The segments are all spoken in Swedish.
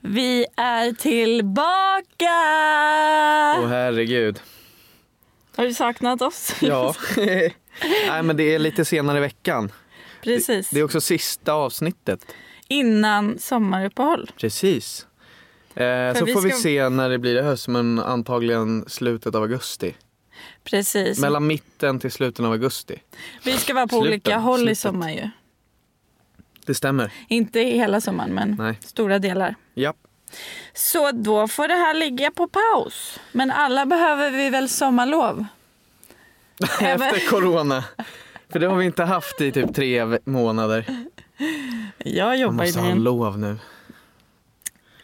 Vi är tillbaka! Åh herregud. Har du saknat oss? Ja. Nej men det är lite senare i veckan. Precis. Det, det är också sista avsnittet. Innan sommaruppehåll. Precis. Eh, så vi får vi ska- se när det blir i höst men antagligen slutet av augusti. Precis. Mellan mitten till slutet av augusti. Vi ska vara på Slutet, olika håll i slutet. sommar ju. Det stämmer. Inte hela sommaren men Nej. stora delar. Ja. Så då får det här ligga på paus. Men alla behöver vi väl sommarlov? Efter corona. För det har vi inte haft i typ tre månader. Jag Man jobbar måste i ha en... lov nu.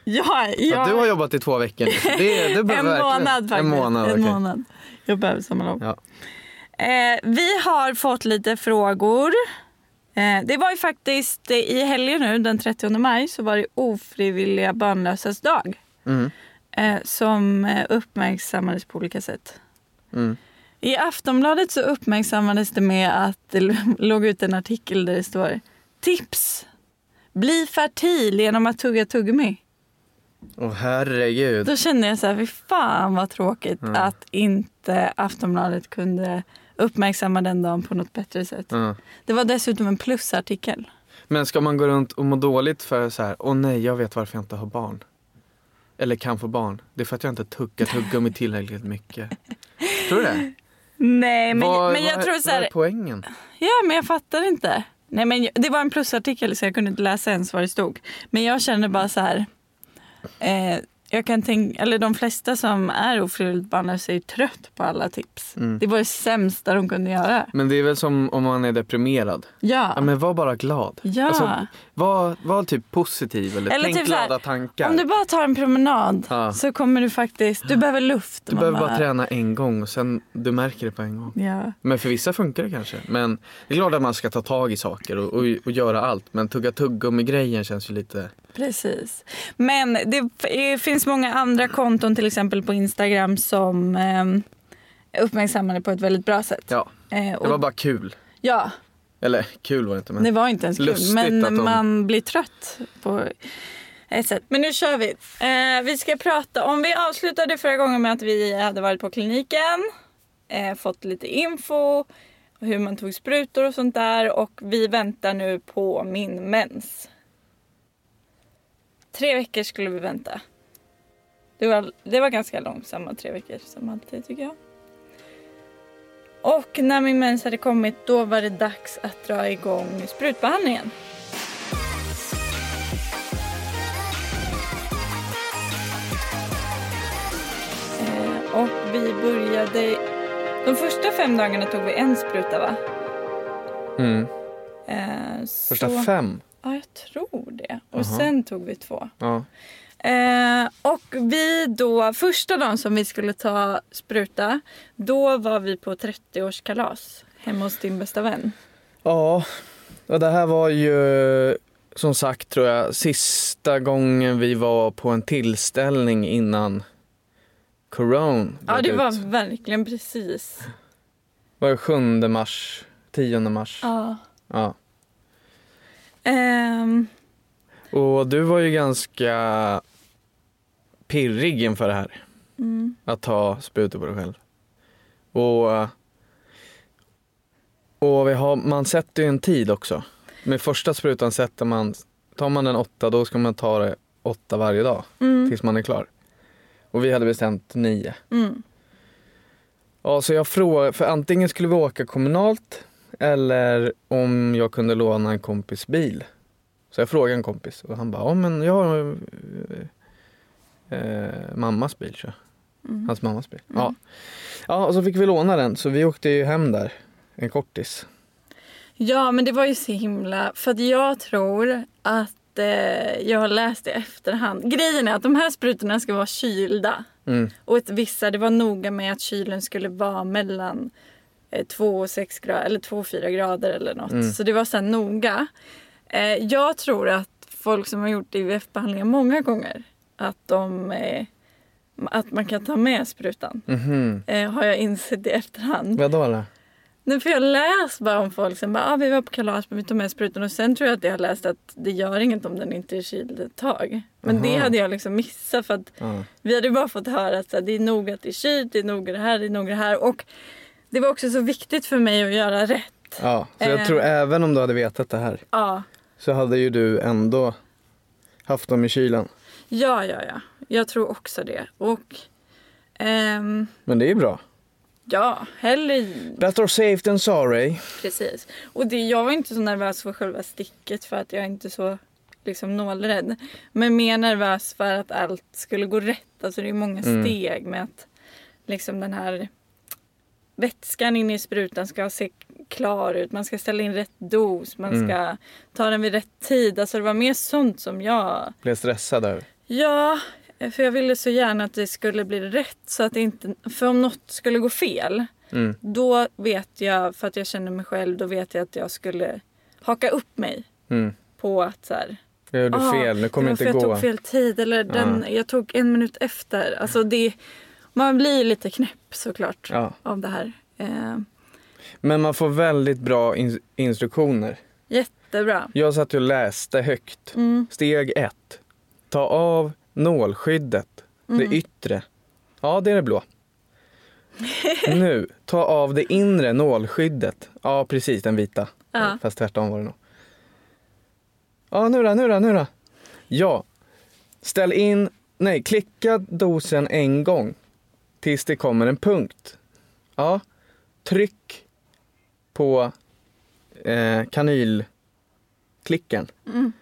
Ja, Ja, ja. du har jobbat i två veckor nu. Det, en behöver verkligen- månad faktiskt. En månad, en månad. Jag behöver sommarlov. Ja. Eh, vi har fått lite frågor. Eh, det var ju faktiskt eh, i helgen nu, den 30 maj, så var det ofrivilliga barnlösas dag. Mm. Eh, som uppmärksammades på olika sätt. Mm. I Aftonbladet så uppmärksammades det med att det låg ut en artikel där det står Tips! Bli fertil genom att tugga tuggummi. Åh herregud. Då kände jag så här, fy fan vad tråkigt Mm. att inte Aftonbladet kunde uppmärksamma den dagen på något bättre sätt. Ja. Det var dessutom en plusartikel. Men ska man gå runt och må dåligt för så här, åh nej jag vet varför jag inte har barn. Eller kan få barn. Det är för att jag inte tuggar tuggummi tillräckligt mycket. Tror du det? Nej, men, Vad- men jag vad- tror så Vad här, är poängen? ja men jag fattar inte. Nej men det var en plusartikel så jag kunde inte läsa ens vad det stod. Men jag känner bara så här, eh, jag kan tänka, eller de flesta som är ofrivilligt barnlösa är trött på alla tips. Mm. Det var det sämsta de kunde göra. Men det är väl som om man är deprimerad. Ja. Ja, men var bara glad. Ja. Alltså, var, var typ positiv eller, Eller tänk typ så här, glada tankar. Om du bara tar en promenad Ja. så kommer du faktiskt, du behöver luft. Du Man behöver bara träna en gång och sen du märker det på en gång. Ja. Men för vissa funkar det kanske. Men det är klart att man ska ta tag i saker och, och, och göra allt. Men tugga tuggummi-grejen känns ju lite... Precis. Men det finns många andra konton, till exempel på Instagram, som eh, uppmärksammar det på ett väldigt bra sätt. Ja, Eh, det och, var bara kul. ja, Eller kul var det inte men... det var inte ens kul. Men de- man blir trött på ett sätt. Men nu kör vi. Eh, vi ska prata om, vi avslutade förra gången med att vi hade varit på kliniken, eh, fått lite info, hur man tog sprutor och sånt där. Och vi väntar nu på min mens. Tre veckor skulle vi vänta. Det var, det var ganska långsamma tre veckor som alltid tycker jag. Och när min mens hade kommit då var det dags att dra igång sprutbehandlingen. Eh, och vi började... De första fem dagarna tog vi en spruta va? Mm. Eh, Första så... fem? Ja, jag tror det. Och Jaha. sen tog vi två. Ja. Eh, och vi då, första dagen som vi skulle ta spruta, då var vi på 30-årskalas hemma hos din bästa vän. Ja, och det här var ju som sagt tror jag sista gången vi var på en tillställning innan corona Ja, det ut. var verkligen precis. var det 7 mars, 10 mars. Ja. Ja. Ehm, Och du var ju ganska pirrig inför det här. mm, Att ta sprutor på dig själv. Och, och vi har, man sätter ju en tid också. Med första sprutan sätter man, tar man den åtta då ska man ta det åtta varje dag mm, tills man är klar. Och vi hade bestämt nio. mm. Ja, så jag frågade, för antingen skulle vi åka kommunalt eller om jag kunde låna en kompis bil. Så jag frågade en kompis och han bara, ja men jag har eh, eh, mammas bil så. Mm. Hans mammas bil. Ja. ja, och så fick vi låna den så vi åkte ju hem där, en kortis. Ja, men det var ju så himla... För att jag tror att eh, jag har läst i efterhand. Grejen är att de här sprutorna ska vara kylda. Mm. Och ett vissa, det var noga med att kylen skulle vara mellan 2 och 6 grader eller 2 och 4 grader eller något. Mm. Så det var så här noga. Eh, jag tror att folk som har gjort IVF-behandlingar många gånger att de eh, att man kan ta med sprutan. Mhm. Eh, har jag insett i efterhand. Vadå då? Nej, för jag läst bara om folk som bara, ah, vi var på kalas men vi tog med sprutan och sen tror jag att jag har läst att det gör inget om den inte är kyld ett tag. Men det Aha. hade jag liksom missat för att Ja. vi hade bara fått höra att så här, det är nog att det är kylt, det är nog det här, det är nog det här. Och det var också så viktigt för mig att göra rätt. ja, så jag Eh. tror även om du hade vetat det här Ja, så hade ju du ändå haft dem i kylen. ja, ja. ja. Jag tror också det. Och ehm, Men det är bra. ja, hellre Better safe than sorry. Precis. Och det, jag var inte så nervös för själva sticket för att jag är inte så liksom nålrädd. Men mer nervös för att allt skulle gå rätt. Alltså det är många Mm. steg med att liksom den här vätskan inne i sprutan ska se klar ut. Man ska ställa in rätt dos. Man Mm. ska ta den vid rätt tid. Alltså det var mer sånt som jag... Blev stressad över. Ja, för jag ville så gärna att det skulle bli rätt. Så att det inte... För om något skulle gå fel Mm. då vet jag, för att jag känner mig själv, då vet jag att jag skulle haka upp mig Mm. på att så här, Jag gjorde "Ah, fel, det kommer var inte för jag gå. tog fel tid eller den, jag tog en minut efter. Alltså det, man blir lite knäpp såklart Ja. av det här. Eh, Men man får väldigt bra in- instruktioner. jättebra. Jag satt och läste högt. Mm, Steg ett. Ta av nålskyddet, Mm. det yttre. Ja, det är det blå. nu, ta av det inre nålskyddet. Ja, precis, den vita. Ja. Fast tvärtom var det nog. Ja, nu då, nu då, nu då. Ja. Ställ in, nej, klicka dosen en gång tills det kommer en punkt. Ja. Tryck på eh, kanylklicken. Mm,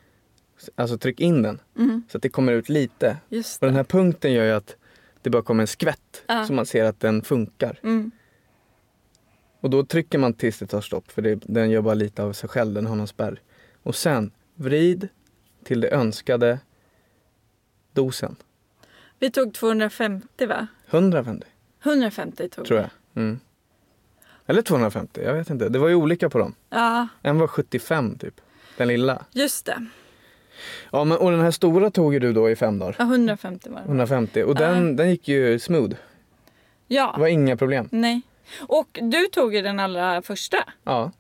Alltså tryck in den mm, så att det kommer ut lite. just Och den här punkten gör ju att det bara kommer en skvätt Ja. så man ser att den funkar. Mm, Och då trycker man tills det tar stopp för det, den gör bara lite av sig själv, den har någon spärr. Och sen vrid till det önskade dosen. Vi tog 250 va? 150 150 tog tror jag. Mm. Eller 250, jag vet inte. Det var ju olika på dem. Ja, En var 75 typ, den lilla. just det. Ja, men, och den här stora tog ju du då i fem dagar. Ja, 150 var det. 150 och den, den gick ju smooth. Ja, Det var inga problem. nej. Och du tog ju den allra första. Ja,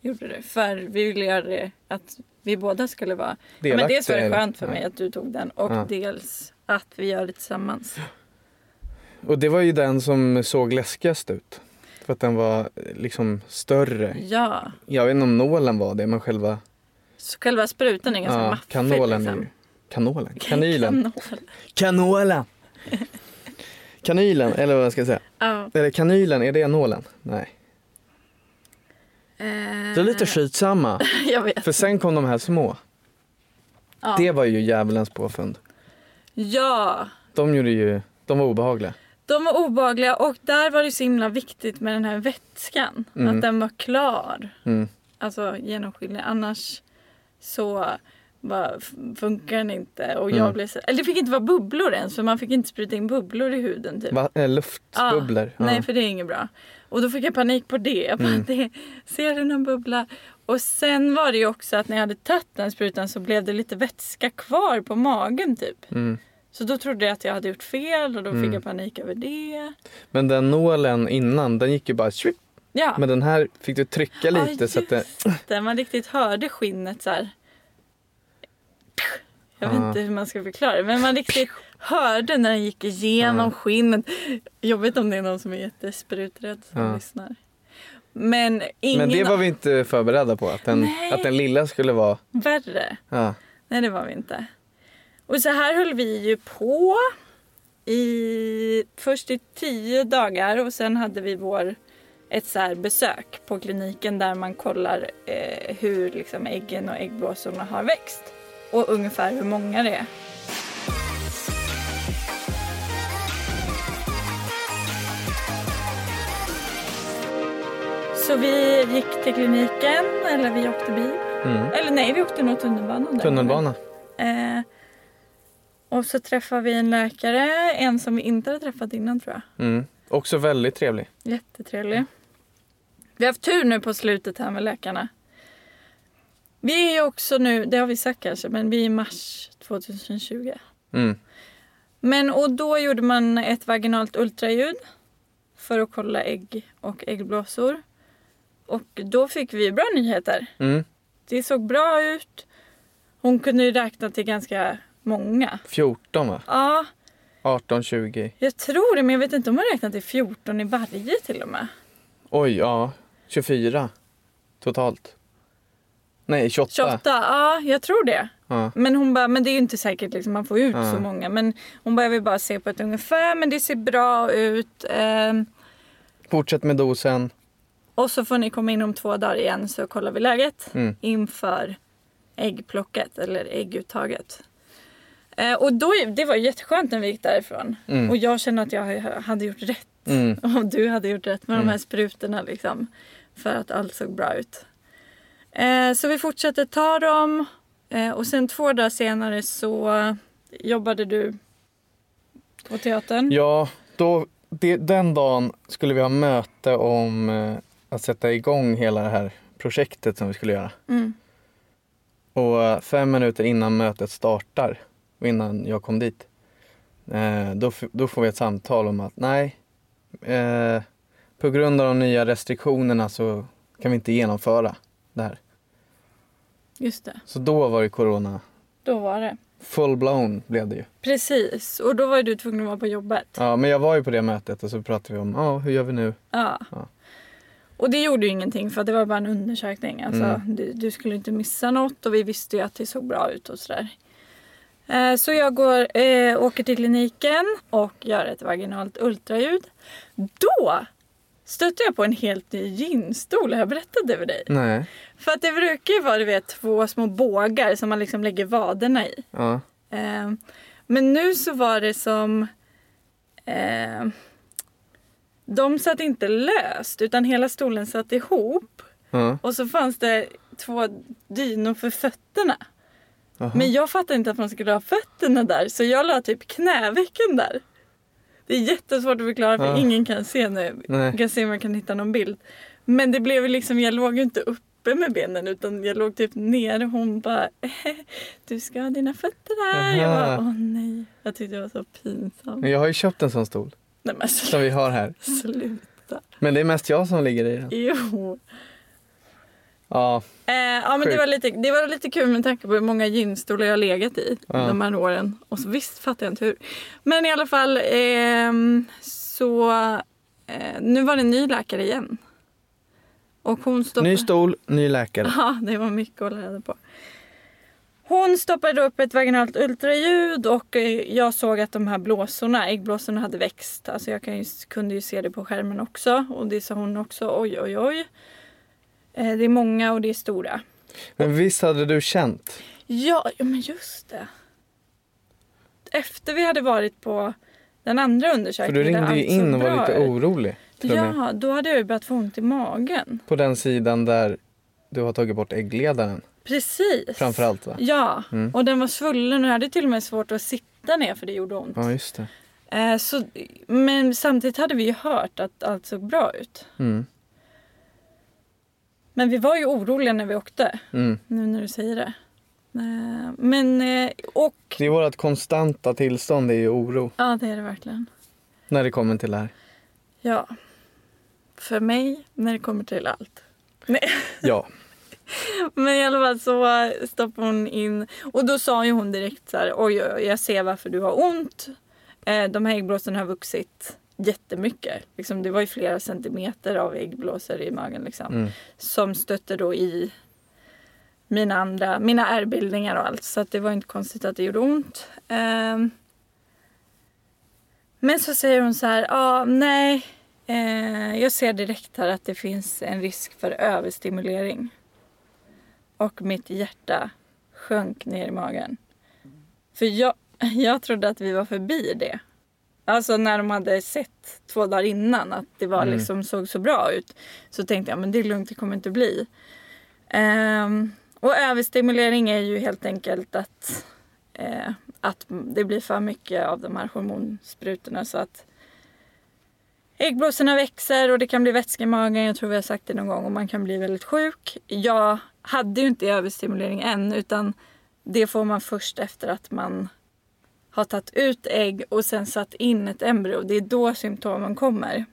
gjorde det. För vi ville göra det att vi båda skulle vara... Ja, men delaktiga dels var det skönt för Ja. mig att du tog den och Ja. dels att vi gör det tillsammans. Och det var ju den som såg läskigast ut. För att den var eh, liksom större. Ja, Jag vet inte om nålen var det, men själva så själva sprutan är ganska ja, maffig. kanolen. liksom. Är kanolen? Kanylen? Kanol. Kanolen! Kanylen, eller vad jag ska säga. Ja. Eller kanylen, är det nålen? Nej. Eh, Det är lite skitsamma. Jag vet. För sen kom de här små. Ja. Det var ju djävulens påfund. Ja, De gjorde ju, de var obehagliga. de var obehagliga och där var det så himla viktigt med den här vätskan. Mm. Att den var klar. Mm. Alltså genomskinlig. Annars så bara funkar den inte. Och jag Mm. blev så, eller det fick inte vara bubblor ens för man fick inte spruta in bubblor i huden. Typ. Va, äh, luftbubblor. Ja, Nej, för det är inget bra. Och då fick jag panik på det. Jag bara, Mm. det ser du någon bubbla? Och sen var det ju också att när jag hade tagit den sprutan så blev det lite vätska kvar på magen typ. Mm. Så då trodde jag att jag hade gjort fel och då Mm. fick jag panik över det. Men den nålen innan, den gick ju bara svip. Ja, Men den här fick du trycka lite Ja, så att det... det. Man riktigt hörde skinnet så här. Jag vet Ja. inte hur man ska förklara det, men man riktigt hörde när den gick igenom Ja. skinnet. Jobbigt om det är någon som är jättespruträdd som Ja. lyssnar. Men ingen Men det var vi inte förberedda på, att den, Nej. att den lilla skulle vara... värre. Ja. Nej, det var vi inte. Och så här höll vi ju på i först i tio dagar och sen hade vi vår ett så besök på kliniken där man kollar eh, hur liksom äggen och äggblåsorna har växt och ungefär hur många det är. Så vi gick till kliniken, eller vi åkte bil. Mm. Eller nej, vi åkte nog tunnelbana. där. Tunnelbana. Eh, och så träffade vi en läkare, en som vi inte hade träffat innan tror jag. Mm. Också väldigt trevlig. Jättetrevlig. Vi har haft tur nu på slutet här med läkarna. Vi är också nu, det har vi sagt kanske, men vi är i mars 2020. Mm. Men och då gjorde man ett vaginalt ultraljud för att kolla ägg och äggblåsor. Och då fick vi bra nyheter. Mm. Det såg bra ut. Hon kunde ju räkna till ganska många. 14 va? Ja, 18, 20. jag tror det men jag vet inte om hon räknade till 14 i varje till och med. Oj, ja. 24 totalt. Nej, 28. 28, ja jag tror det. Ja. Men hon bara, men det är ju inte säkert liksom, man får ut Ja. så många. Men hon bara, jag vill bara se på ett ungefär men det ser bra ut. Ehm, Fortsätt med dosen. Och så får ni komma in om två dagar igen så kollar vi läget Mm. inför äggplocket eller ägguttaget. Eh, och då, det var jätteskönt när vi gick därifrån. Mm. Och jag kände att jag hade gjort rätt. Mm. Och du hade gjort rätt med de Mm. här sprutorna liksom. För att allt såg bra ut. Eh, så vi fortsatte ta dem. Eh, och sen två dagar senare så jobbade du på teatern. Ja, då, det, den dagen skulle vi ha möte om eh, att sätta igång hela det här projektet som vi skulle göra. Mm. Och eh, fem minuter innan mötet startar och innan jag kom dit, eh, då, då får vi ett samtal om att nej, eh, på grund av de nya restriktionerna så kan vi inte genomföra det här. Just det, Så då var det corona, då var det. full blown blev det ju. Precis, och då var du tvungen att vara på jobbet. Ja, men jag var ju på det mötet och så pratade vi om, ja hur gör vi nu? Ja. Ja. Och det gjorde ju ingenting för det var bara en undersökning. Alltså, Mm. du, du skulle inte missa något och vi visste ju att det såg bra ut och sådär. Eh, så jag går, eh, åker till kliniken och gör ett vaginalt ultraljud. Då stötte jag på en helt ny ginstol. Har jag berättat det för dig? Nej. För att det brukar ju vara du vet, två små bågar som man liksom lägger vaderna i. Ja. Eh, men nu så var det som... Eh, de satt inte löst utan hela stolen satt ihop. Ja. Och så fanns det två dynor för fötterna. Jaha. Men jag fattade inte att man skulle ha fötterna där så jag la typ knävecken där. Det är jättesvårt att förklara för Ja. ingen kan se nu. Nej. Kan se om jag kan hitta någon bild. Men det blev liksom, jag låg ju inte uppe med benen utan jag låg typ ner och hon bara Du ska ha dina fötter där. Jag bara Aha. åh nej. Jag tyckte det var så pinsamt. Jag har ju köpt en sån stol Nej men som vi har här. sluta. Men det är mest jag som ligger i den. Jo. Ja, Eh, ja men det var, lite, det var lite kul med tanke på hur många gynstolar jag har legat i Ja. de här åren. Och så visst fattar jag inte hur. Men i alla fall ehm, så eh, nu var det en ny läkare igen. Och hon stoppade... ny stol, ny läkare. Ja, det var mycket att reda på. Hon stoppade upp ett vaginalt ultraljud och eh, jag såg att de här blåsorna, äggblåsorna hade växt. Alltså jag ju, kunde ju se det på skärmen också och det sa hon också. Oj, oj, oj. Eh, Det är många och det är stora. Men visst hade du känt? Ja, ja, men just det. Efter vi hade varit på den andra För undersökningen. du där ringde ju in och var lite orolig. Ja, då hade jag börjat få ont i magen. På den sidan där du har tagit bort äggledaren. Precis. Framförallt va? Ja, Mm. och den var svullen och jag hade till och med svårt att sitta ner för det gjorde ont. Ja, just det. Eh, så, men samtidigt hade vi ju hört att allt såg bra ut. Mm. Men vi var ju oroliga när vi åkte, Mm. nu när du säger det. Eh, men, eh, och... Det är vårt konstanta tillstånd, det är ju oro. Ja, det är det verkligen. När det kommer till det här. Ja. För mig, när det kommer till allt. Nej. Ja. Men i alla fall så stoppade hon in och då sa ju hon direkt så här, oj, oj, oj jag ser varför du har ont. Eh, de här äggblåsorna har vuxit jättemycket. Liksom, det var ju flera centimeter av äggblåsor i magen liksom. Mm. Som stötte då i mina andra, mina ärrbildningar och allt. Så att det var inte konstigt att det gjorde ont. Ehm. men så säger hon så här, ja nej. Eh, jag ser direkt här att det finns en risk för överstimulering. Och mitt hjärta sjönk ner i magen. För jag, jag trodde att vi var förbi det. Alltså när de hade sett två dagar innan att det var Mm. liksom, såg så bra ut. Så tänkte jag men det är lugnt, det kommer inte bli. Ehm, och överstimulering är ju helt enkelt att, eh, att det blir för mycket av de här hormonsprutorna så att äggblåsorna växer och det kan bli vätska i magen. Jag tror vi har sagt det någon gång och man kan bli väldigt sjuk. Jag hade ju inte överstimulering än utan det får man först efter att man har tagit ut ägg och sen satt in ett embryo. Det är då symptomen kommer.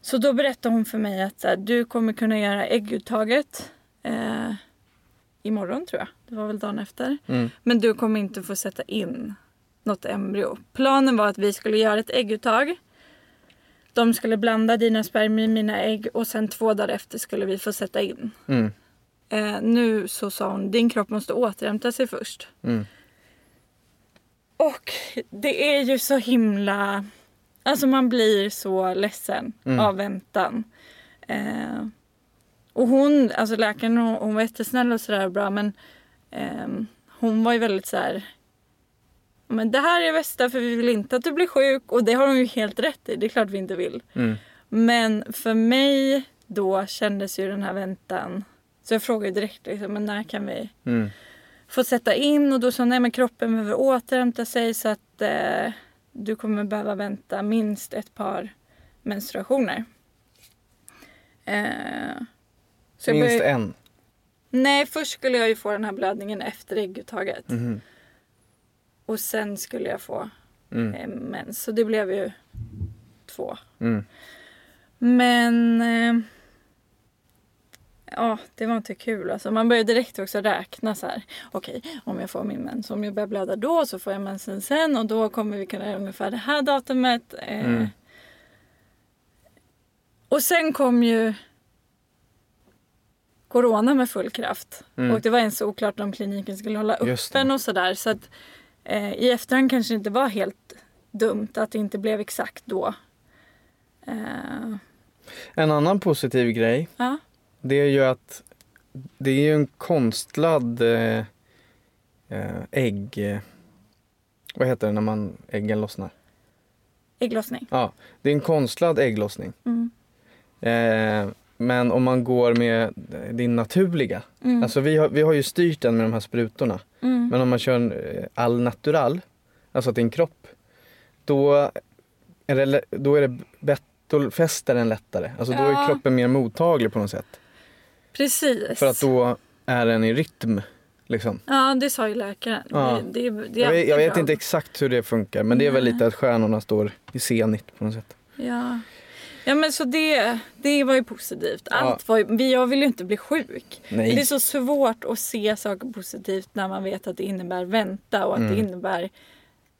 Så då berättade hon för mig att så här, du kommer kunna göra ägguttaget eh, imorgon tror jag. Det var väl dagen efter. Mm. Men du kommer inte få sätta in något embryo. Planen var att vi skulle göra ett ägguttag. De skulle blanda dina spermier i mina ägg och sen två dagar efter skulle vi få sätta in. Mm. Eh, nu så sa hon, din kropp måste återhämta sig först. Mm. Och det är ju så himla... Alltså man blir så ledsen Mm. av väntan. Eh, och hon, alltså läkaren hon, hon var jättesnäll och sådär bra men ehm, hon var ju väldigt så här. Men det här är det bästa för vi vill inte att du blir sjuk och det har hon ju helt rätt i. Det är klart vi inte vill. Mm. Men för mig då kändes ju den här väntan. Så jag frågade direkt liksom, men när kan vi Mm. få sätta in? Och då sa nej men kroppen behöver återhämta sig så att eh, du kommer behöva vänta minst ett par menstruationer. Eh, Minst började- en. Nej, först skulle jag ju få den här blödningen efter ägguttaget. Mhm. Och sen skulle jag få Mm. eh, mens. Så det blev ju två. Mm. Men... Eh, ja, det var inte kul. Alltså, man började direkt också räkna så här. Okej, om jag får min mens, om jag börjar blöda då så får jag mensen sen och då kommer vi kunna göra ungefär det här datumet. Eh, Mm. Och sen kom ju Corona med full kraft. Mm. Och det var ens oklart om kliniken skulle hålla öppen och sådär. Så att eh, i efterhand kanske det inte var helt dumt att det inte blev exakt då. Eh, En annan positiv grej, ja. Det är ju att det är ju en konstlad eh, eh, ägg... Eh, vad heter det när man äggen lossnar? Ägglossning. Ja, det är en konstlad ägglossning. Mm. Eh, men om man går med din naturliga, Mm. alltså vi har, vi har ju styrt den med de här sprutorna. Mm. Men om man kör en all natural, alltså din kropp, då är det, då är det bett- då fäster den lättare. Alltså då Ja. är kroppen mer mottaglig på något sätt. Precis. För att då är den i rytm. Liksom. Ja, det sa ju läkaren. Ja. Det, det, det Jag vet, jag vet inte exakt hur det funkar men det är väl lite att stjärnorna står i zenit på något sätt. Ja. ja, men så det, det var ju positivt. Ja. Allt var ju, jag vill ju inte bli sjuk. Nej. Det är så svårt att se saker positivt när man vet att det innebär vänta och att Mm. det innebär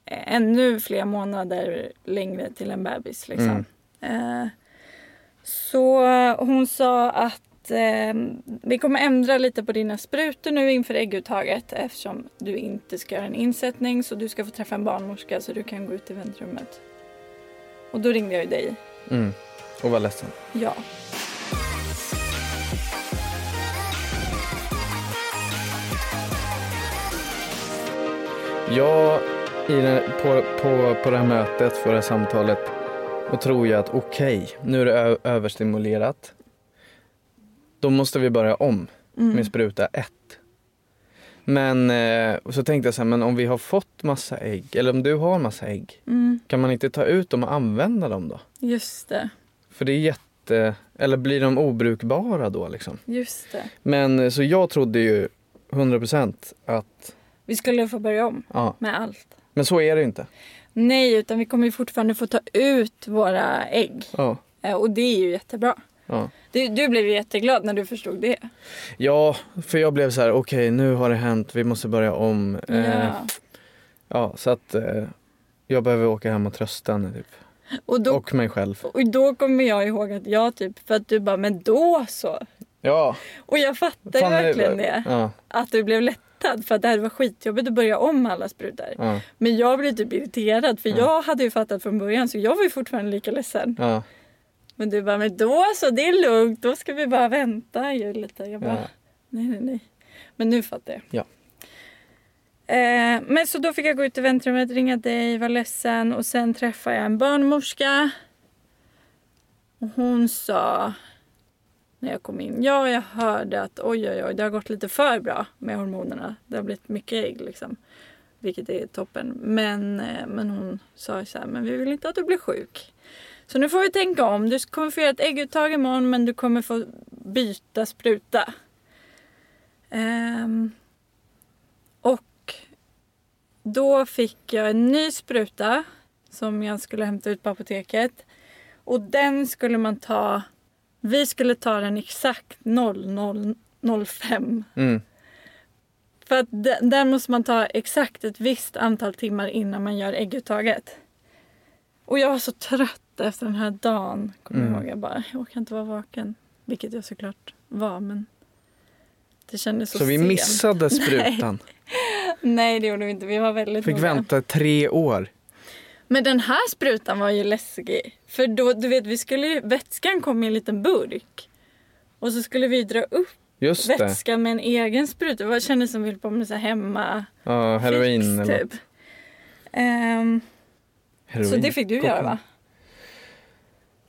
eh, ännu fler månader längre till en bebis. Liksom. Mm. Eh, så hon sa att eh, vi kommer ändra lite på dina sprutor nu inför ägguttaget eftersom du inte ska göra en insättning så du ska få träffa en barnmorska så du kan gå ut i väntrummet. Och då ringde jag ju dig. Mm. Och var ledsen. Ja. Jag den, på, på, på det här mötet, på det här samtalet, och tror jag att okej, nu är det överstimulerat. Då måste vi börja om Mm. med spruta ett. Men eh, så tänkte jag så här, men om vi har fått massa ägg, eller om du har massa ägg, Mm, kan man inte ta ut dem och använda dem då? just det. För det är jätte, eller blir de obrukbara då liksom? Just det. Men eh, så jag trodde ju 100% att, Vi skulle få börja om ja, med allt. men så är det inte. Nej, utan vi kommer ju fortfarande få ta ut våra ägg. Ja, Eh, Och det är ju jättebra. Ja. Du, du blev ju jätteglad när du förstod det. Ja, för jag blev så här, okej nu har det hänt, vi måste börja om. Eh, Ja. ja, så att eh, jag behöver åka hem och trösta henne typ. Och, då, Och mig själv. och då kommer jag ihåg att jag typ, för att du bara, men då så. Ja. Och jag fattar fan, verkligen det. Ja, Att du blev lättad för att det här var skitjobbigt att börja om alla sprutor. ja, Men jag blev typ irriterad för Ja. jag hade ju fattat från början så jag var ju fortfarande lika ledsen. ja. Men du bara, men då så, det är lugnt, då ska vi bara vänta ju lite. Jag bara, Ja. nej nej nej. Men nu fattar jag. Ja. Eh, men så då fick jag gå ut i väntrummet, ringa dig, vara ledsen och sen träffade jag en barnmorska. Och hon sa när jag kom in, ja jag hörde att oj oj oj det har gått lite för bra med hormonerna. Det har blivit mycket ägg liksom. Vilket är toppen. Men, eh, men hon sa så här, men vi vill inte att du blir sjuk. Så nu får vi tänka om. Du kommer få göra ett ägguttag imorgon men du kommer få byta spruta. Ehm, och då fick jag en ny spruta som jag skulle hämta ut på apoteket. Och den skulle man ta, vi skulle ta den exakt 00.05. Mm. För att d- där måste man ta exakt ett visst antal timmar innan man gör ägguttaget. Och jag var så trött efter den här dagen. Kommer Mm. jag ihåg. Jag bara, jag orkar inte vara vaken. Vilket jag såklart var men det kändes så, Så vi sent. missade sprutan. Nej det gjorde vi inte. Vi var väldigt Fick noga. vänta tre år. Men den här sprutan var ju läskig. För då, du vet, vi skulle ju, vätskan kom i en liten burk. Och så skulle vi dra upp Just det. vätskan med en egen spruta. Det kändes som vi höll på med så hemma Ja, heroin fix, eller typ. Ehm, heroin. så det fick du göra va?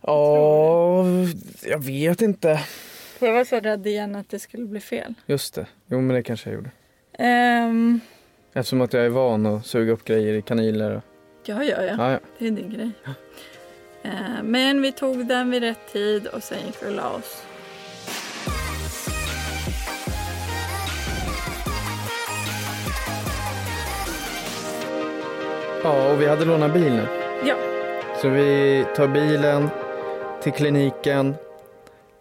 Ja, jag vet inte. För jag var så rädd igen att det skulle bli fel. Just det. Jo, men det kanske jag gjorde. Ehm, Eftersom att jag är van att suga upp grejer i kanyler. Och... ja, ja, ja. Ja, ja. Det är din grej. Ehm, men vi tog den vid rätt tid och sen gick vi och la oss. ja, och vi hade lånat bil nu. Ja. Så vi tar bilen till kliniken,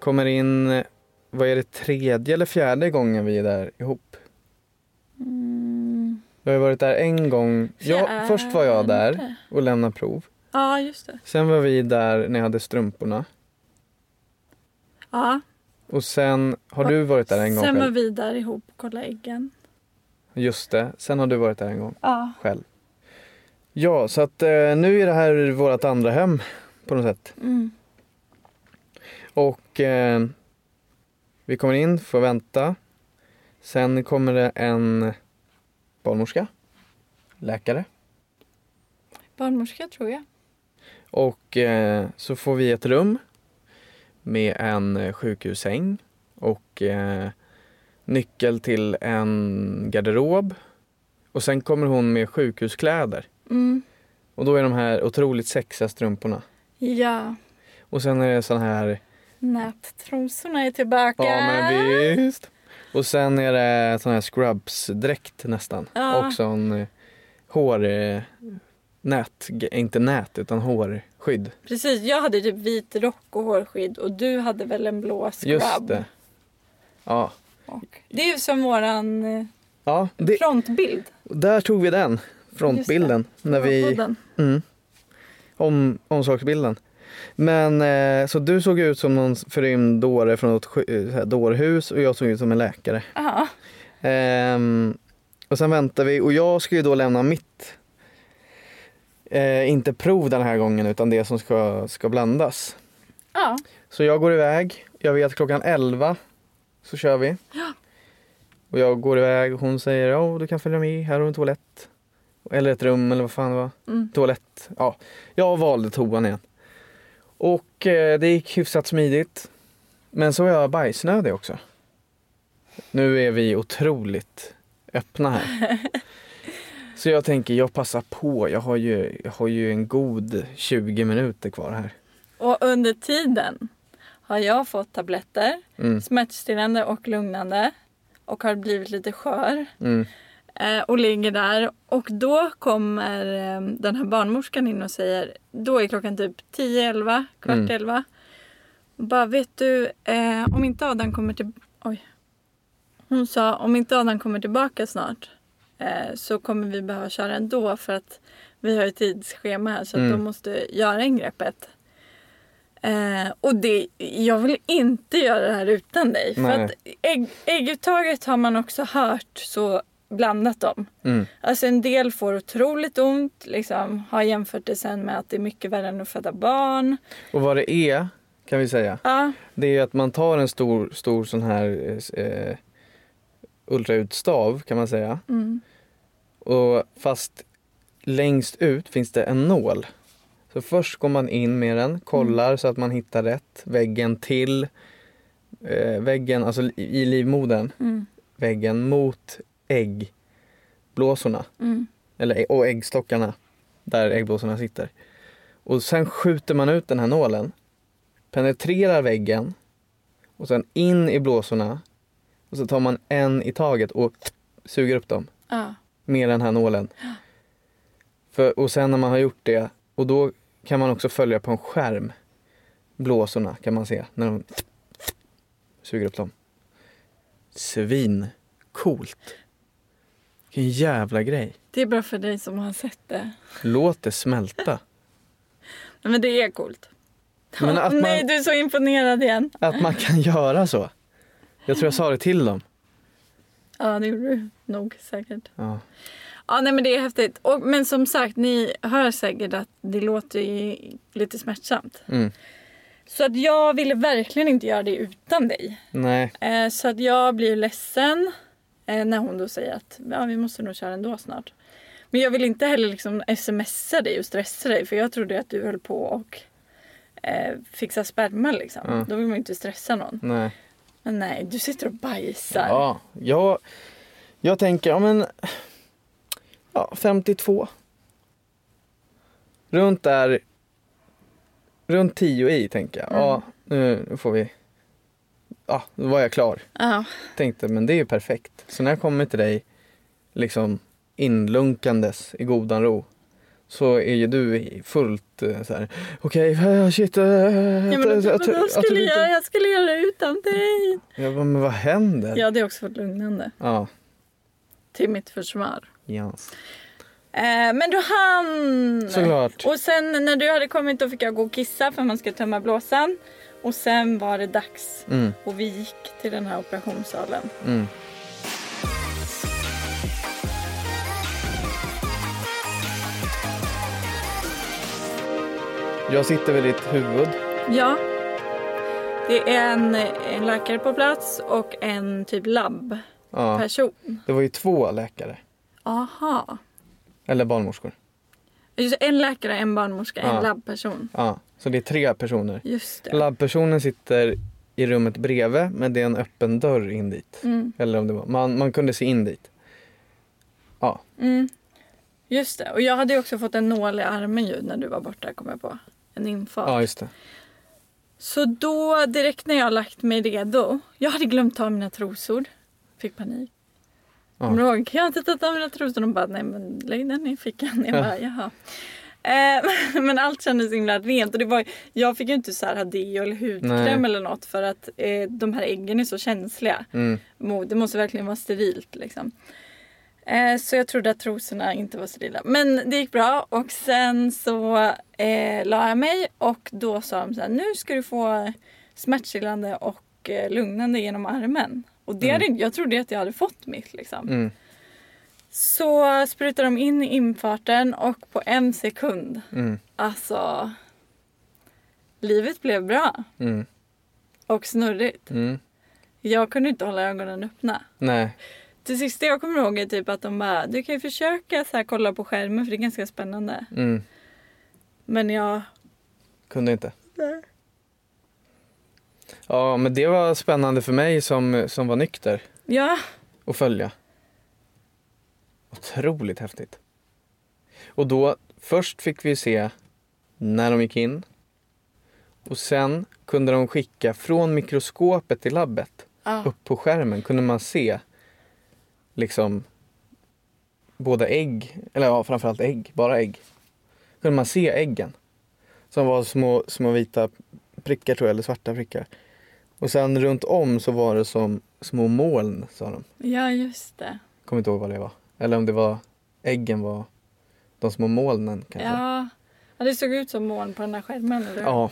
kommer in, vad är det, tredje eller fjärde gången vi är där ihop? Mm, Vi har ju varit där en gång. Ja, först var jag där och lämnade prov. Ja, just det. Sen var vi där när jag hade strumporna. Ja. Och sen har du varit där en gång Sen var själv. vi där ihop och kollade äggen. Just det, sen har du varit där en gång Ja. själv. Ja, så att eh, nu är det här vårt andra hem på något sätt. Mm. Och eh, vi kommer in, får vänta. Sen kommer det en barnmorska, läkare. Barnmorska tror jag. Och eh, så får vi ett rum med en eh, sjukhussäng och eh, nyckel till en garderob. Och sen kommer hon med sjukhuskläder. Mm. Och då är de här otroligt sexiga strumporna. Ja. Och sen är det sån här Nättrosorna är tillbaka. Ja men visst. Och sen är det sån här scrubs-dräkt nästan. Ja. Och sån eh, hår... Eh, nät, inte nät utan hårskydd. Precis, jag hade typ vit rock och hårskydd och du hade väl en blå scrub. Just det. Ja. Och det är ju som våran eh, Ja, det, frontbild. där tog vi den. Frontbilden. När vi, mm, om, omslagsbilden. Men eh, så du såg ut som någon förrymd dåre från något eh, här dårhus och jag såg ut som en läkare. Ja. Ehm, och sen väntar vi och jag ska ju då lämna mitt, eh, inte prov den här gången utan det som ska, ska blandas. ja. Så jag går iväg, jag vet klockan 11 så kör vi. Och jag går iväg och hon säger ja du kan följa med, här har du en toalett. Eller ett rum eller vad fan det var. Mm. Toalett. Ja, jag valde toan igen. Och eh, det gick hyfsat smidigt. Men så var jag bajsnödig också. Nu är vi otroligt öppna här. Så jag tänker, jag passar på. Jag har ju, jag har ju en god 20 minuter kvar här. Och under tiden har jag fått tabletter, Mm, smärtstillande och lugnande. Och har blivit lite skör. mm, och ligger där. Och då kommer eh, den här barnmorskan in och säger, då är klockan typ 10-11, kvart Mm. 11. Och bara, vet du, eh, om inte Adam kommer till... Oj. Hon sa, om inte Adam kommer tillbaka snart eh, så kommer vi behöva köra ändå för att vi har ett tidsschema här så att Mm. de måste göra ingreppet. Eh, och det, jag vill inte göra det här utan dig. För Nej. att ägg, ägguttaget har man också hört så blandat om. mm. Alltså en del får otroligt ont, liksom, har jämfört det sen med att det är mycket värre än att föda barn. Och vad det är, kan vi säga, Ja, det är att man tar en stor, stor sån här eh, ultraljudstav kan man säga. mm, Och fast längst ut finns det en nål. Så först går man in med den, kollar så att man hittar rätt. Väggen till eh, väggen, alltså i i livmodern, mm, väggen mot äggblåsorna. mm. Eller, och äggstockarna där äggblåsorna sitter. Och sen skjuter man ut den här nålen, penetrerar väggen och sen in i blåsorna. Och så tar man en i taget och suger upp dem ja. med den här nålen. För, och sen när man har gjort det, och då kan man också följa på en skärm blåsorna kan man se när de suger upp dem. Svin coolt. Vilken jävla grej. Det är bra för dig som har sett det. Låt det smälta. Men det är coolt. Men att man- Nej, du är så imponerad igen. Att man kan göra så. Jag tror jag sa det till dem. Ja, det gjorde du nog säkert. Ja. Ja, nej men det är häftigt. Och, men som sagt, ni hör säkert att det låter ju lite smärtsamt. Mm. Så att jag ville verkligen inte göra det utan dig. Nej. Eh, så att jag blir ledsen eh, när hon då säger att ja, vi måste nog köra ändå snart. Men jag vill inte heller liksom smsa dig och stressa dig för jag trodde att du höll på och eh, fixa sperma liksom. Ja. Då vill man ju inte stressa någon. Nej. Men nej, du sitter och bajsar. Ja, jag, jag tänker, ja men... Ja, 52. Runt där... Runt 10 i tänker jag. Ja, nu får vi... Ja, då var jag klar. Ja. Tänkte, men det är ju perfekt. Så när jag kommer till dig liksom inlunkandes i godan ro så är ju du fullt eh, så här. okej, okay, shit. Ja, men jag- skulle jag- jag, jag skulle göra det utan dig. Jag bara, men vad händer? Jag hade också fått lugnande Ja. till mitt försvar. Yes. Eh, men du hann! Såklart. Och sen när du hade kommit då fick jag gå och kissa för man ska tömma blåsan. Och sen var det dags. Mm, Och vi gick till den här operationssalen. mm. Jag sitter vid ditt huvud. Ja. Det är en, en läkare på plats och en typ labbperson. Ja, det var ju två läkare. Aha. Eller barnmorskor. Just en läkare, en barnmorska, Ja. en labbperson. Ja, så det är tre personer. Just det. Labbpersonen sitter i rummet bredvid men det är en öppen dörr in dit. Mm. Eller om det var, man, man kunde se in dit. Ja, Mm. Just det. Och jag hade också fått en nål i armen ju när du var borta kom jag på. En infart. ja just det. Så då direkt när jag lagt mig redo. Jag hade glömt ta mina trosor. Fick panik. Ja. Kommer du ihåg? Jag har inte tagit av mina trosor. De bara, nej men lägg den i fickan. Jag Ja. bara, jaha. Eh, men allt kändes så himla rent. Och det var, jag fick ju inte så här ha deo eller hudkräm Nej. eller något för att eh, de här äggen är så känsliga. Mm. Det måste verkligen vara sterilt liksom. Eh, så jag trodde att trosorna inte var sterila. Men det gick bra och sen så eh, la jag mig och då sa de så här, nu ska du få smärtstillande och eh, lugnande genom armen. Och det hade, inte- jag trodde att jag hade fått mitt liksom. Mm. Så sprutade de in i infarten och på en sekund, Mm. alltså livet blev bra Mm. och snurrigt. Mm. Jag kunde inte hålla ögonen öppna. Nej. Det sista jag kommer ihåg är typ att de bara, du kan ju försöka så här kolla på skärmen för det är ganska spännande. Mm. Men jag... Kunde inte. Ja, men det var spännande för mig som, som var nykter Ja, att följa. Otroligt häftigt. Och då, först fick vi se när de gick in. Och sen kunde de skicka från mikroskopet till labbet ja. upp på skärmen kunde man se liksom båda ägg, eller ja framförallt ägg, bara ägg. Kunde man se äggen. Som var små, små vita prickar tror jag, eller svarta prickar. Och sen runt om så var det som små moln sa de. ja just det. Kommer inte ihåg vad det var. Eller om det var äggen var de små molnen kanske. Ja. ja, det såg ut som moln på den här skärmen. Eller? ja.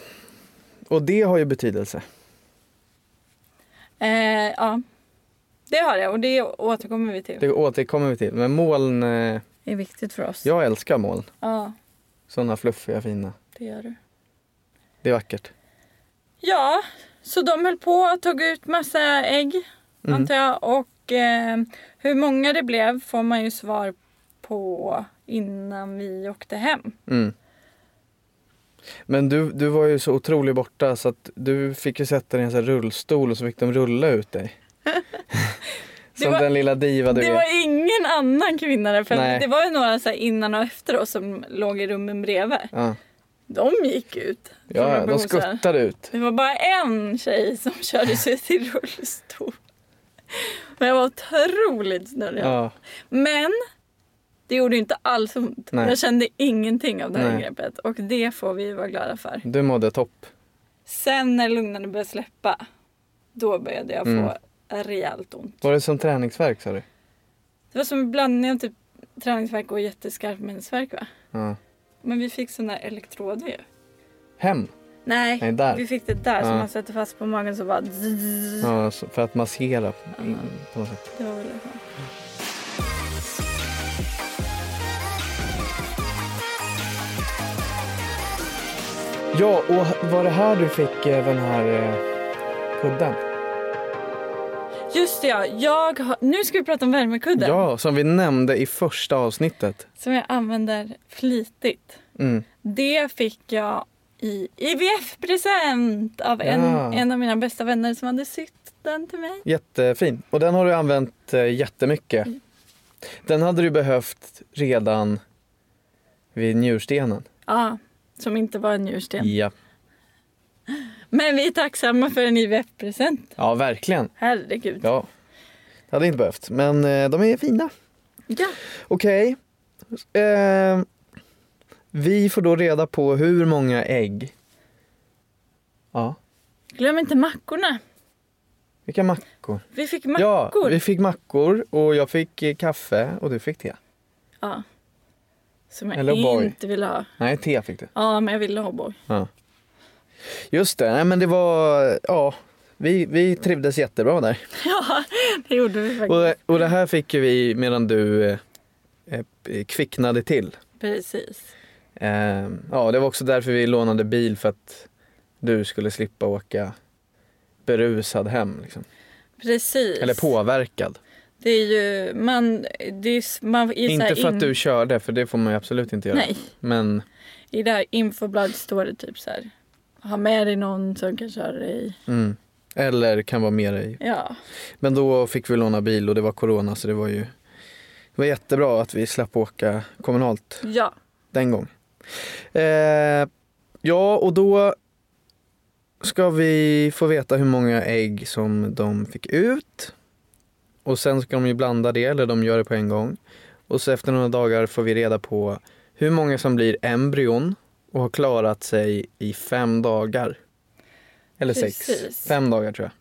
Och det har ju betydelse. Eh, ja, det har jag och det återkommer vi till. Det återkommer vi till. Men moln, eh, Det är viktigt för oss. jag älskar moln. Ja, Sådana fluffiga fina. det gör du. Det är vackert. Ja, så de höll på och tog ut massa ägg Mm. antar jag. Och hur många det blev får man ju svar på innan vi åkte hem. Mm. Men du, du var ju så otroligt borta så att du fick ju sätta dig i en sån här rullstol och så fick de rulla ut dig. Som var- den lilla diva du Det är. var ingen annan kvinna där. För Nej. det var ju några så innan och efter oss som låg i rummen bredvid. Ja, De gick ut. ja de skuttade ut. Det var bara en tjej som körde sig till rullstol. Men jag var otroligt snurrig. Ja, Men det gjorde inte alls ont. Nej. Jag kände ingenting av det här ingreppet. Och det får vi vara glada för. du mådde topp. Sen när lugnande började släppa, då började jag få Mm. rejält ont. Var det som träningsvärk sa du? Det var som en blandning av typ träningsvärk och jätteskarp minnesvärk va? Ja. Men vi fick sån där elektroder ju. Hem? Nej, Nej, där. vi fick det där som man sätter fast på magen så bara. Ja, för att massera in, Ja. på något sätt. Det var väl det. Ja, och var det här du fick eh, den här eh, kudden? Just det ja, jag har, nu ska vi prata om värmekudden. Ja, som vi nämnde i första avsnittet. Som jag använder flitigt. Mm. Det fick jag i IVF-present av en, Ja. en av mina bästa vänner som hade sytt den till mig. Jättefin. Och den har du använt eh, jättemycket. Den hade du behövt redan vid njurstenen. Ja, som inte var en njursten. Ja. Men vi är tacksamma för en IVF-present. ja, verkligen. Herregud. Ja. Det hade inte behövt, men eh, de är fina. Ja. Okej. Eh, vi får då reda på hur många ägg. Ja, Glöm inte mackorna. vilka mackor? Vi fick Ja, mackor. vi fick mackor och jag fick eh, kaffe och du fick te. Ja. Som jag Eller inte ville ha. Nej, te fick du. Ja, men jag ville ha O'boy. Ja. Just det, nej men det var, ja, vi, vi trivdes jättebra där. Ja, det gjorde vi faktiskt. Och, och det här fick vi medan du eh, eh, kvicknade till. Precis. Eh, ja, det var också därför vi lånade bil för att du skulle slippa åka berusad hem. Liksom. Precis. Eller påverkad. Det är ju, man, det är, man så Inte för in- att du körde, för det får man ju absolut inte göra. Nej, Men i det här infobladet står det typ så här. Ha med dig någon som kan köra dig. mm, eller kan vara med dig. Ja, Men då fick vi låna bil och det var corona så det var ju det var jättebra att vi slapp åka kommunalt ja. den gången. Eh, ja, och då ska vi få veta hur många ägg som de fick ut. Och sen ska de ju blanda det, eller de gör det på en gång. Och så efter några dagar får vi reda på hur många som blir embryon och har klarat sig i fem dagar. Eller sex. Precis. Fem dagar tror jag.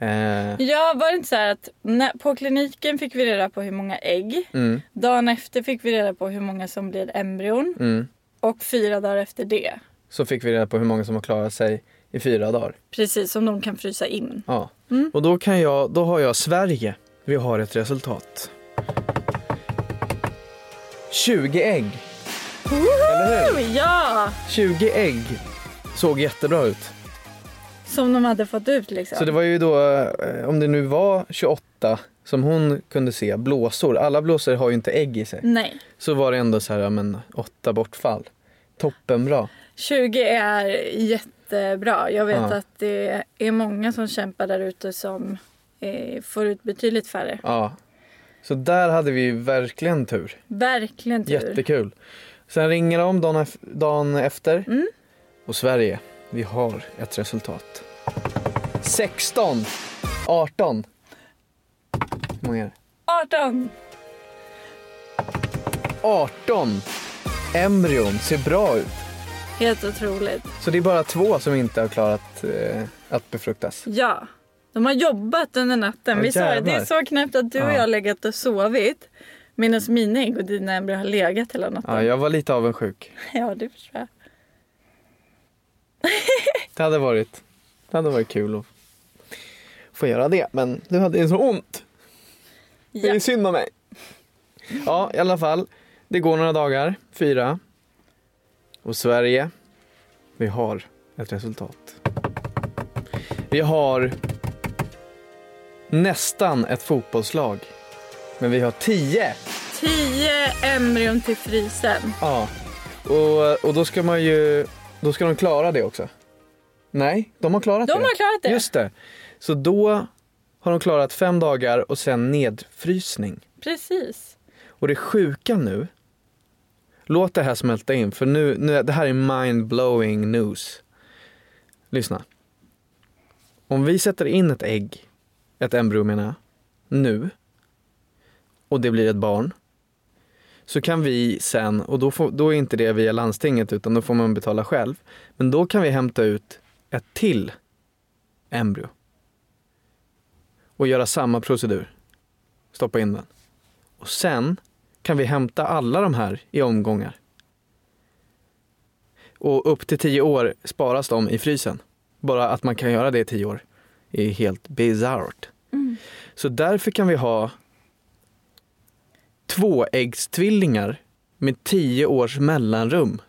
Eh, Ja, var det inte så här att när, på kliniken fick vi reda på hur många ägg. mm, Dagen efter fick vi reda på hur många som blir embryon. mm. Och fyra dagar efter det. Så fick vi reda på hur många som har klarat sig i fyra dagar. Precis som de kan frysa in. Ja. Mm. Och då, kan jag, då har jag Sverige. Vi har ett resultat. 20 ägg. Eller hur? Ja! 20 ägg såg jättebra ut. Som de hade fått ut liksom. Så det var ju då, eh, om det nu var 28 som hon kunde se, blåsor. Alla blåsor har ju inte ägg i sig. Nej. Så var det ändå så här, men åtta bortfall. Toppenbra. 20 är jättebra. Jag vet Ja. att det är många som kämpar där ute som eh, får ut betydligt färre. Ja. Så där hade vi verkligen tur. Verkligen tur. Jättekul. Sen ringer de dagen, dagen efter. Mm. Och Sverige, vi har ett resultat. 16! 18. Hur många är det? 18! 18 embryon ser bra ut. Helt otroligt. Så det är bara två som inte har klarat eh, att befruktas. Ja. De har jobbat under natten. Ja, Vi sa det, det är så knäppt att du och Ja. jag har legat och sovit. Medan mina ägg och dina embryon har legat hela natten. Ja, jag var lite avundsjuk. ja det förstår jag. Det hade varit, det hade varit kul att få göra det. Men du hade ju så ont. Det är Ja. synd om mig. Ja, i alla fall. Det går några dagar, fyra. Och Sverige, vi har ett resultat. Vi har nästan ett fotbollslag. Men vi har tio. 10 embryon till frysen. Ja. Och, och då ska man ju, då ska de klara det också. Nej, de har klarat De det. har klarat det. Just det. Så då har de klarat fem dagar och sen nedfrysning. Precis. Och det sjuka nu, låt det här smälta in för nu, nu det här är mind-blowing news. Lyssna. Om vi sätter in ett ägg, ett embryo menar jag, nu och det blir ett barn så kan vi sen, och då, får, då är inte det via landstinget utan då får man betala själv. Men då kan vi hämta ut ett till embryo. Och göra samma procedur. Stoppa in den. Och sen kan vi hämta alla de här i omgångar. Och upp till tio år sparas de i frysen. Bara att man kan göra det i tio år är helt bisarrt. Mm. Så därför kan vi ha tvåäggstvillingar med tio års mellanrum.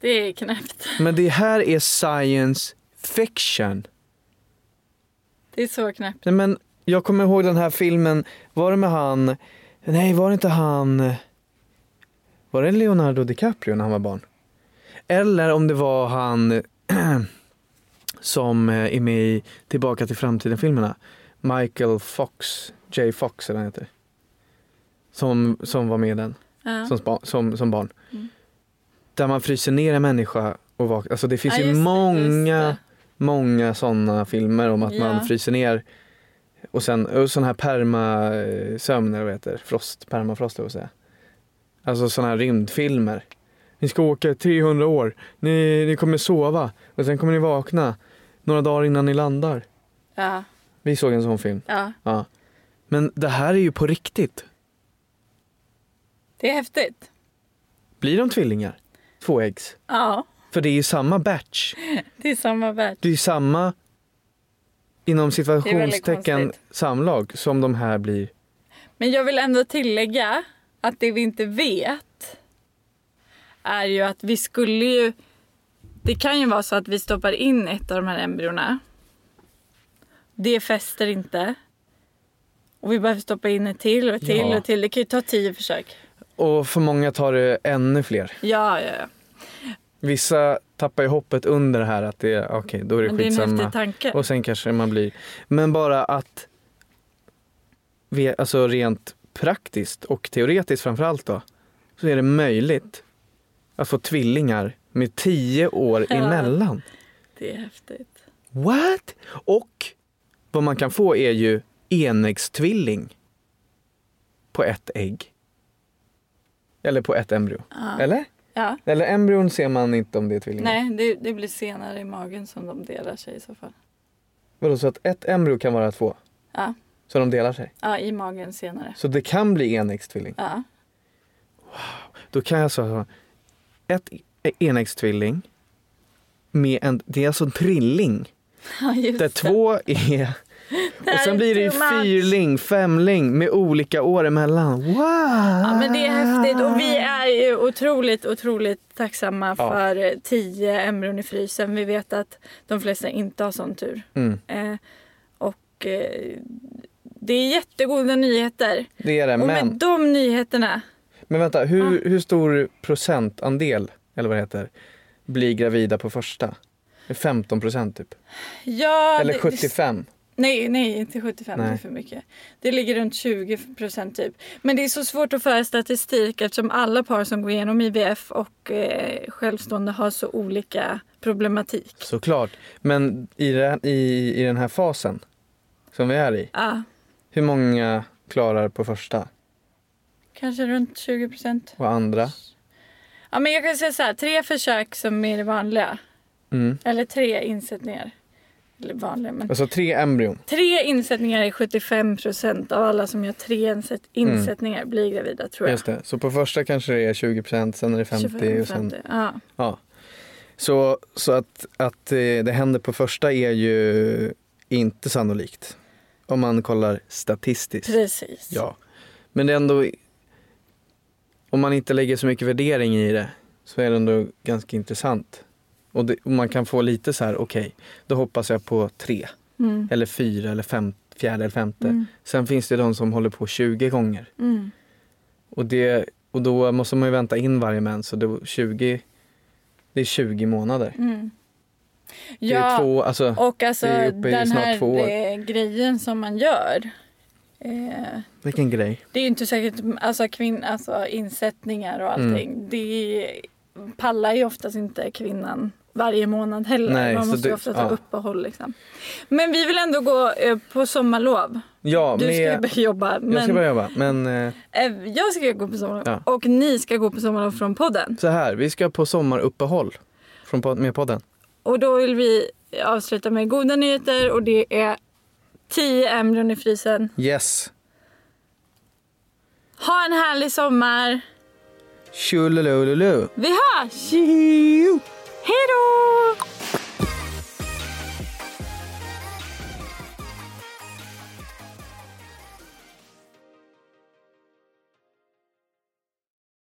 Det är knäppt. Men det här är science fiction. Det är så knäppt. Nej, men jag kommer ihåg den här filmen, var det med han, nej var det inte han, var det Leonardo DiCaprio när han var barn? Eller om det var han som är med i Tillbaka till framtiden-filmerna. Michael Fox, J Fox eller han heter. Som, som var med den, Ja. som, spa- som, som barn. Mm. Där man fryser ner en människa och vaknar. Alltså det finns Ja, ju många många sådana filmer om att Ja. man fryser ner och sen och sån här permasömn eller vad heter, frost, permafrost jag säga. Alltså sådana här rymdfilmer. Ni ska åka 300 år, ni, ni kommer sova och sen kommer ni vakna några dagar innan ni landar. Ja. Vi såg en sån film. ja. Ja. Men det här är ju på riktigt. Det är häftigt. Blir de tvillingar? Tvåäggs? Ja. För det är ju samma batch. Det är samma värld. Det är samma inom situationstecken samlag som de här blir. Men jag vill ändå tillägga att det vi inte vet är ju att vi skulle ju... Det kan ju vara så att vi stoppar in ett av de här embryona. Det fäster inte. Och vi behöver stoppa in ett till och ett till Ja. och till. Det kan ju ta tio försök. Och för många tar det ännu fler. Ja, ja, ja. Vissa tappar ju hoppet under det här att det är okej, då är det det är skitsamma. tanke. Och sen kanske man blir... Men bara att... Alltså rent praktiskt och teoretiskt framförallt då. Så är det möjligt att få tvillingar med tio år Ja. emellan. Det är häftigt. What? Och vad man kan få är ju enäggstvilling på ett ägg. Eller på ett embryo. Ja. Eller? Ja. Eller embryon ser man inte om det är tvillingar. Nej, det, det blir senare i magen som de delar sig i så fall. Vadå, så att ett embryo kan vara två? Ja, Så de delar sig? ja i magen senare. Så det kan bli enäggstvilling? Ja. Då kan jag alltså ha ett enäggstvilling med en, det är alltså en trilling. Ja, just Där det. två är... Och sen blir det ju fyrling, femling med olika år emellan. Wow! Ja, men det otroligt, otroligt tacksamma Ja. för eh, tio embryon i frysen. Vi vet att de flesta inte har sån tur. Mm, Eh, och eh, det är jättegoda nyheter. det är det, Och med men, de nyheterna, men vänta, hur, hur stor procentandel, eller vad det heter, blir gravida på första? Det är 15 procent typ? ja... Eller det- 75? Nej, nej, inte 75. Det är Nej. för mycket. Det ligger runt 20 procent typ. Men det är så svårt att föra statistik eftersom alla par som går igenom IVF och eh, självstående har så olika problematik. Såklart. Men i, det, i, i den här fasen som vi är i, Ja, hur många klarar på första kanske runt 20 procent. och andra? Ja, men jag kan säga så här, tre försök som är det vanliga. Mm. Eller tre insättningar. Eller vanliga, men Alltså tre embryon. tre insättningar är 75 procent av alla som gör tre insätt, insättningar blir gravida tror jag. Just det. Så på första kanske det är 20 procent, sen är det 50 25, och sen... 50. Ja. Ja. Så, så att, att eh, det händer på första är ju inte sannolikt. Om man kollar statistiskt. Precis. Ja. Men det är ändå... Om man inte lägger så mycket värdering i det så är det ändå ganska intressant. Och, det, och man kan få lite så här, okej, då hoppas jag på tre. Mm. Eller fyra eller fem, fjärde eller femte. Mm. Sen finns det de som håller på 20 gånger. Mm. Och, det, och då måste man ju vänta in varje mens. Så det, 20, det är 20 månader. Mm. Det är Ja, två, alltså, och alltså den här eh, grejen som man gör. Eh, vilken grej. det är ju inte säkert, alltså, kvinn, alltså insättningar och allting. Mm. Det pallar ju oftast inte kvinnan varje månad heller. Nej, Man måste det- ofta ta ja. uppehåll liksom. Men vi vill ändå gå eh, på sommarlov. Ja, Du ska med, börja jobba. Men jag ska börja jobba. Men eh, eh, jag ska gå på sommarlov. Ja. Och ni ska gå på sommarlov från podden. så här, vi ska på sommaruppehåll från, pod- med podden. Och då vill vi avsluta med goda nyheter och det är 10 embryon i frysen. Yes. Ha en härlig sommar. Tjololololu. Vi hörs! Hej då!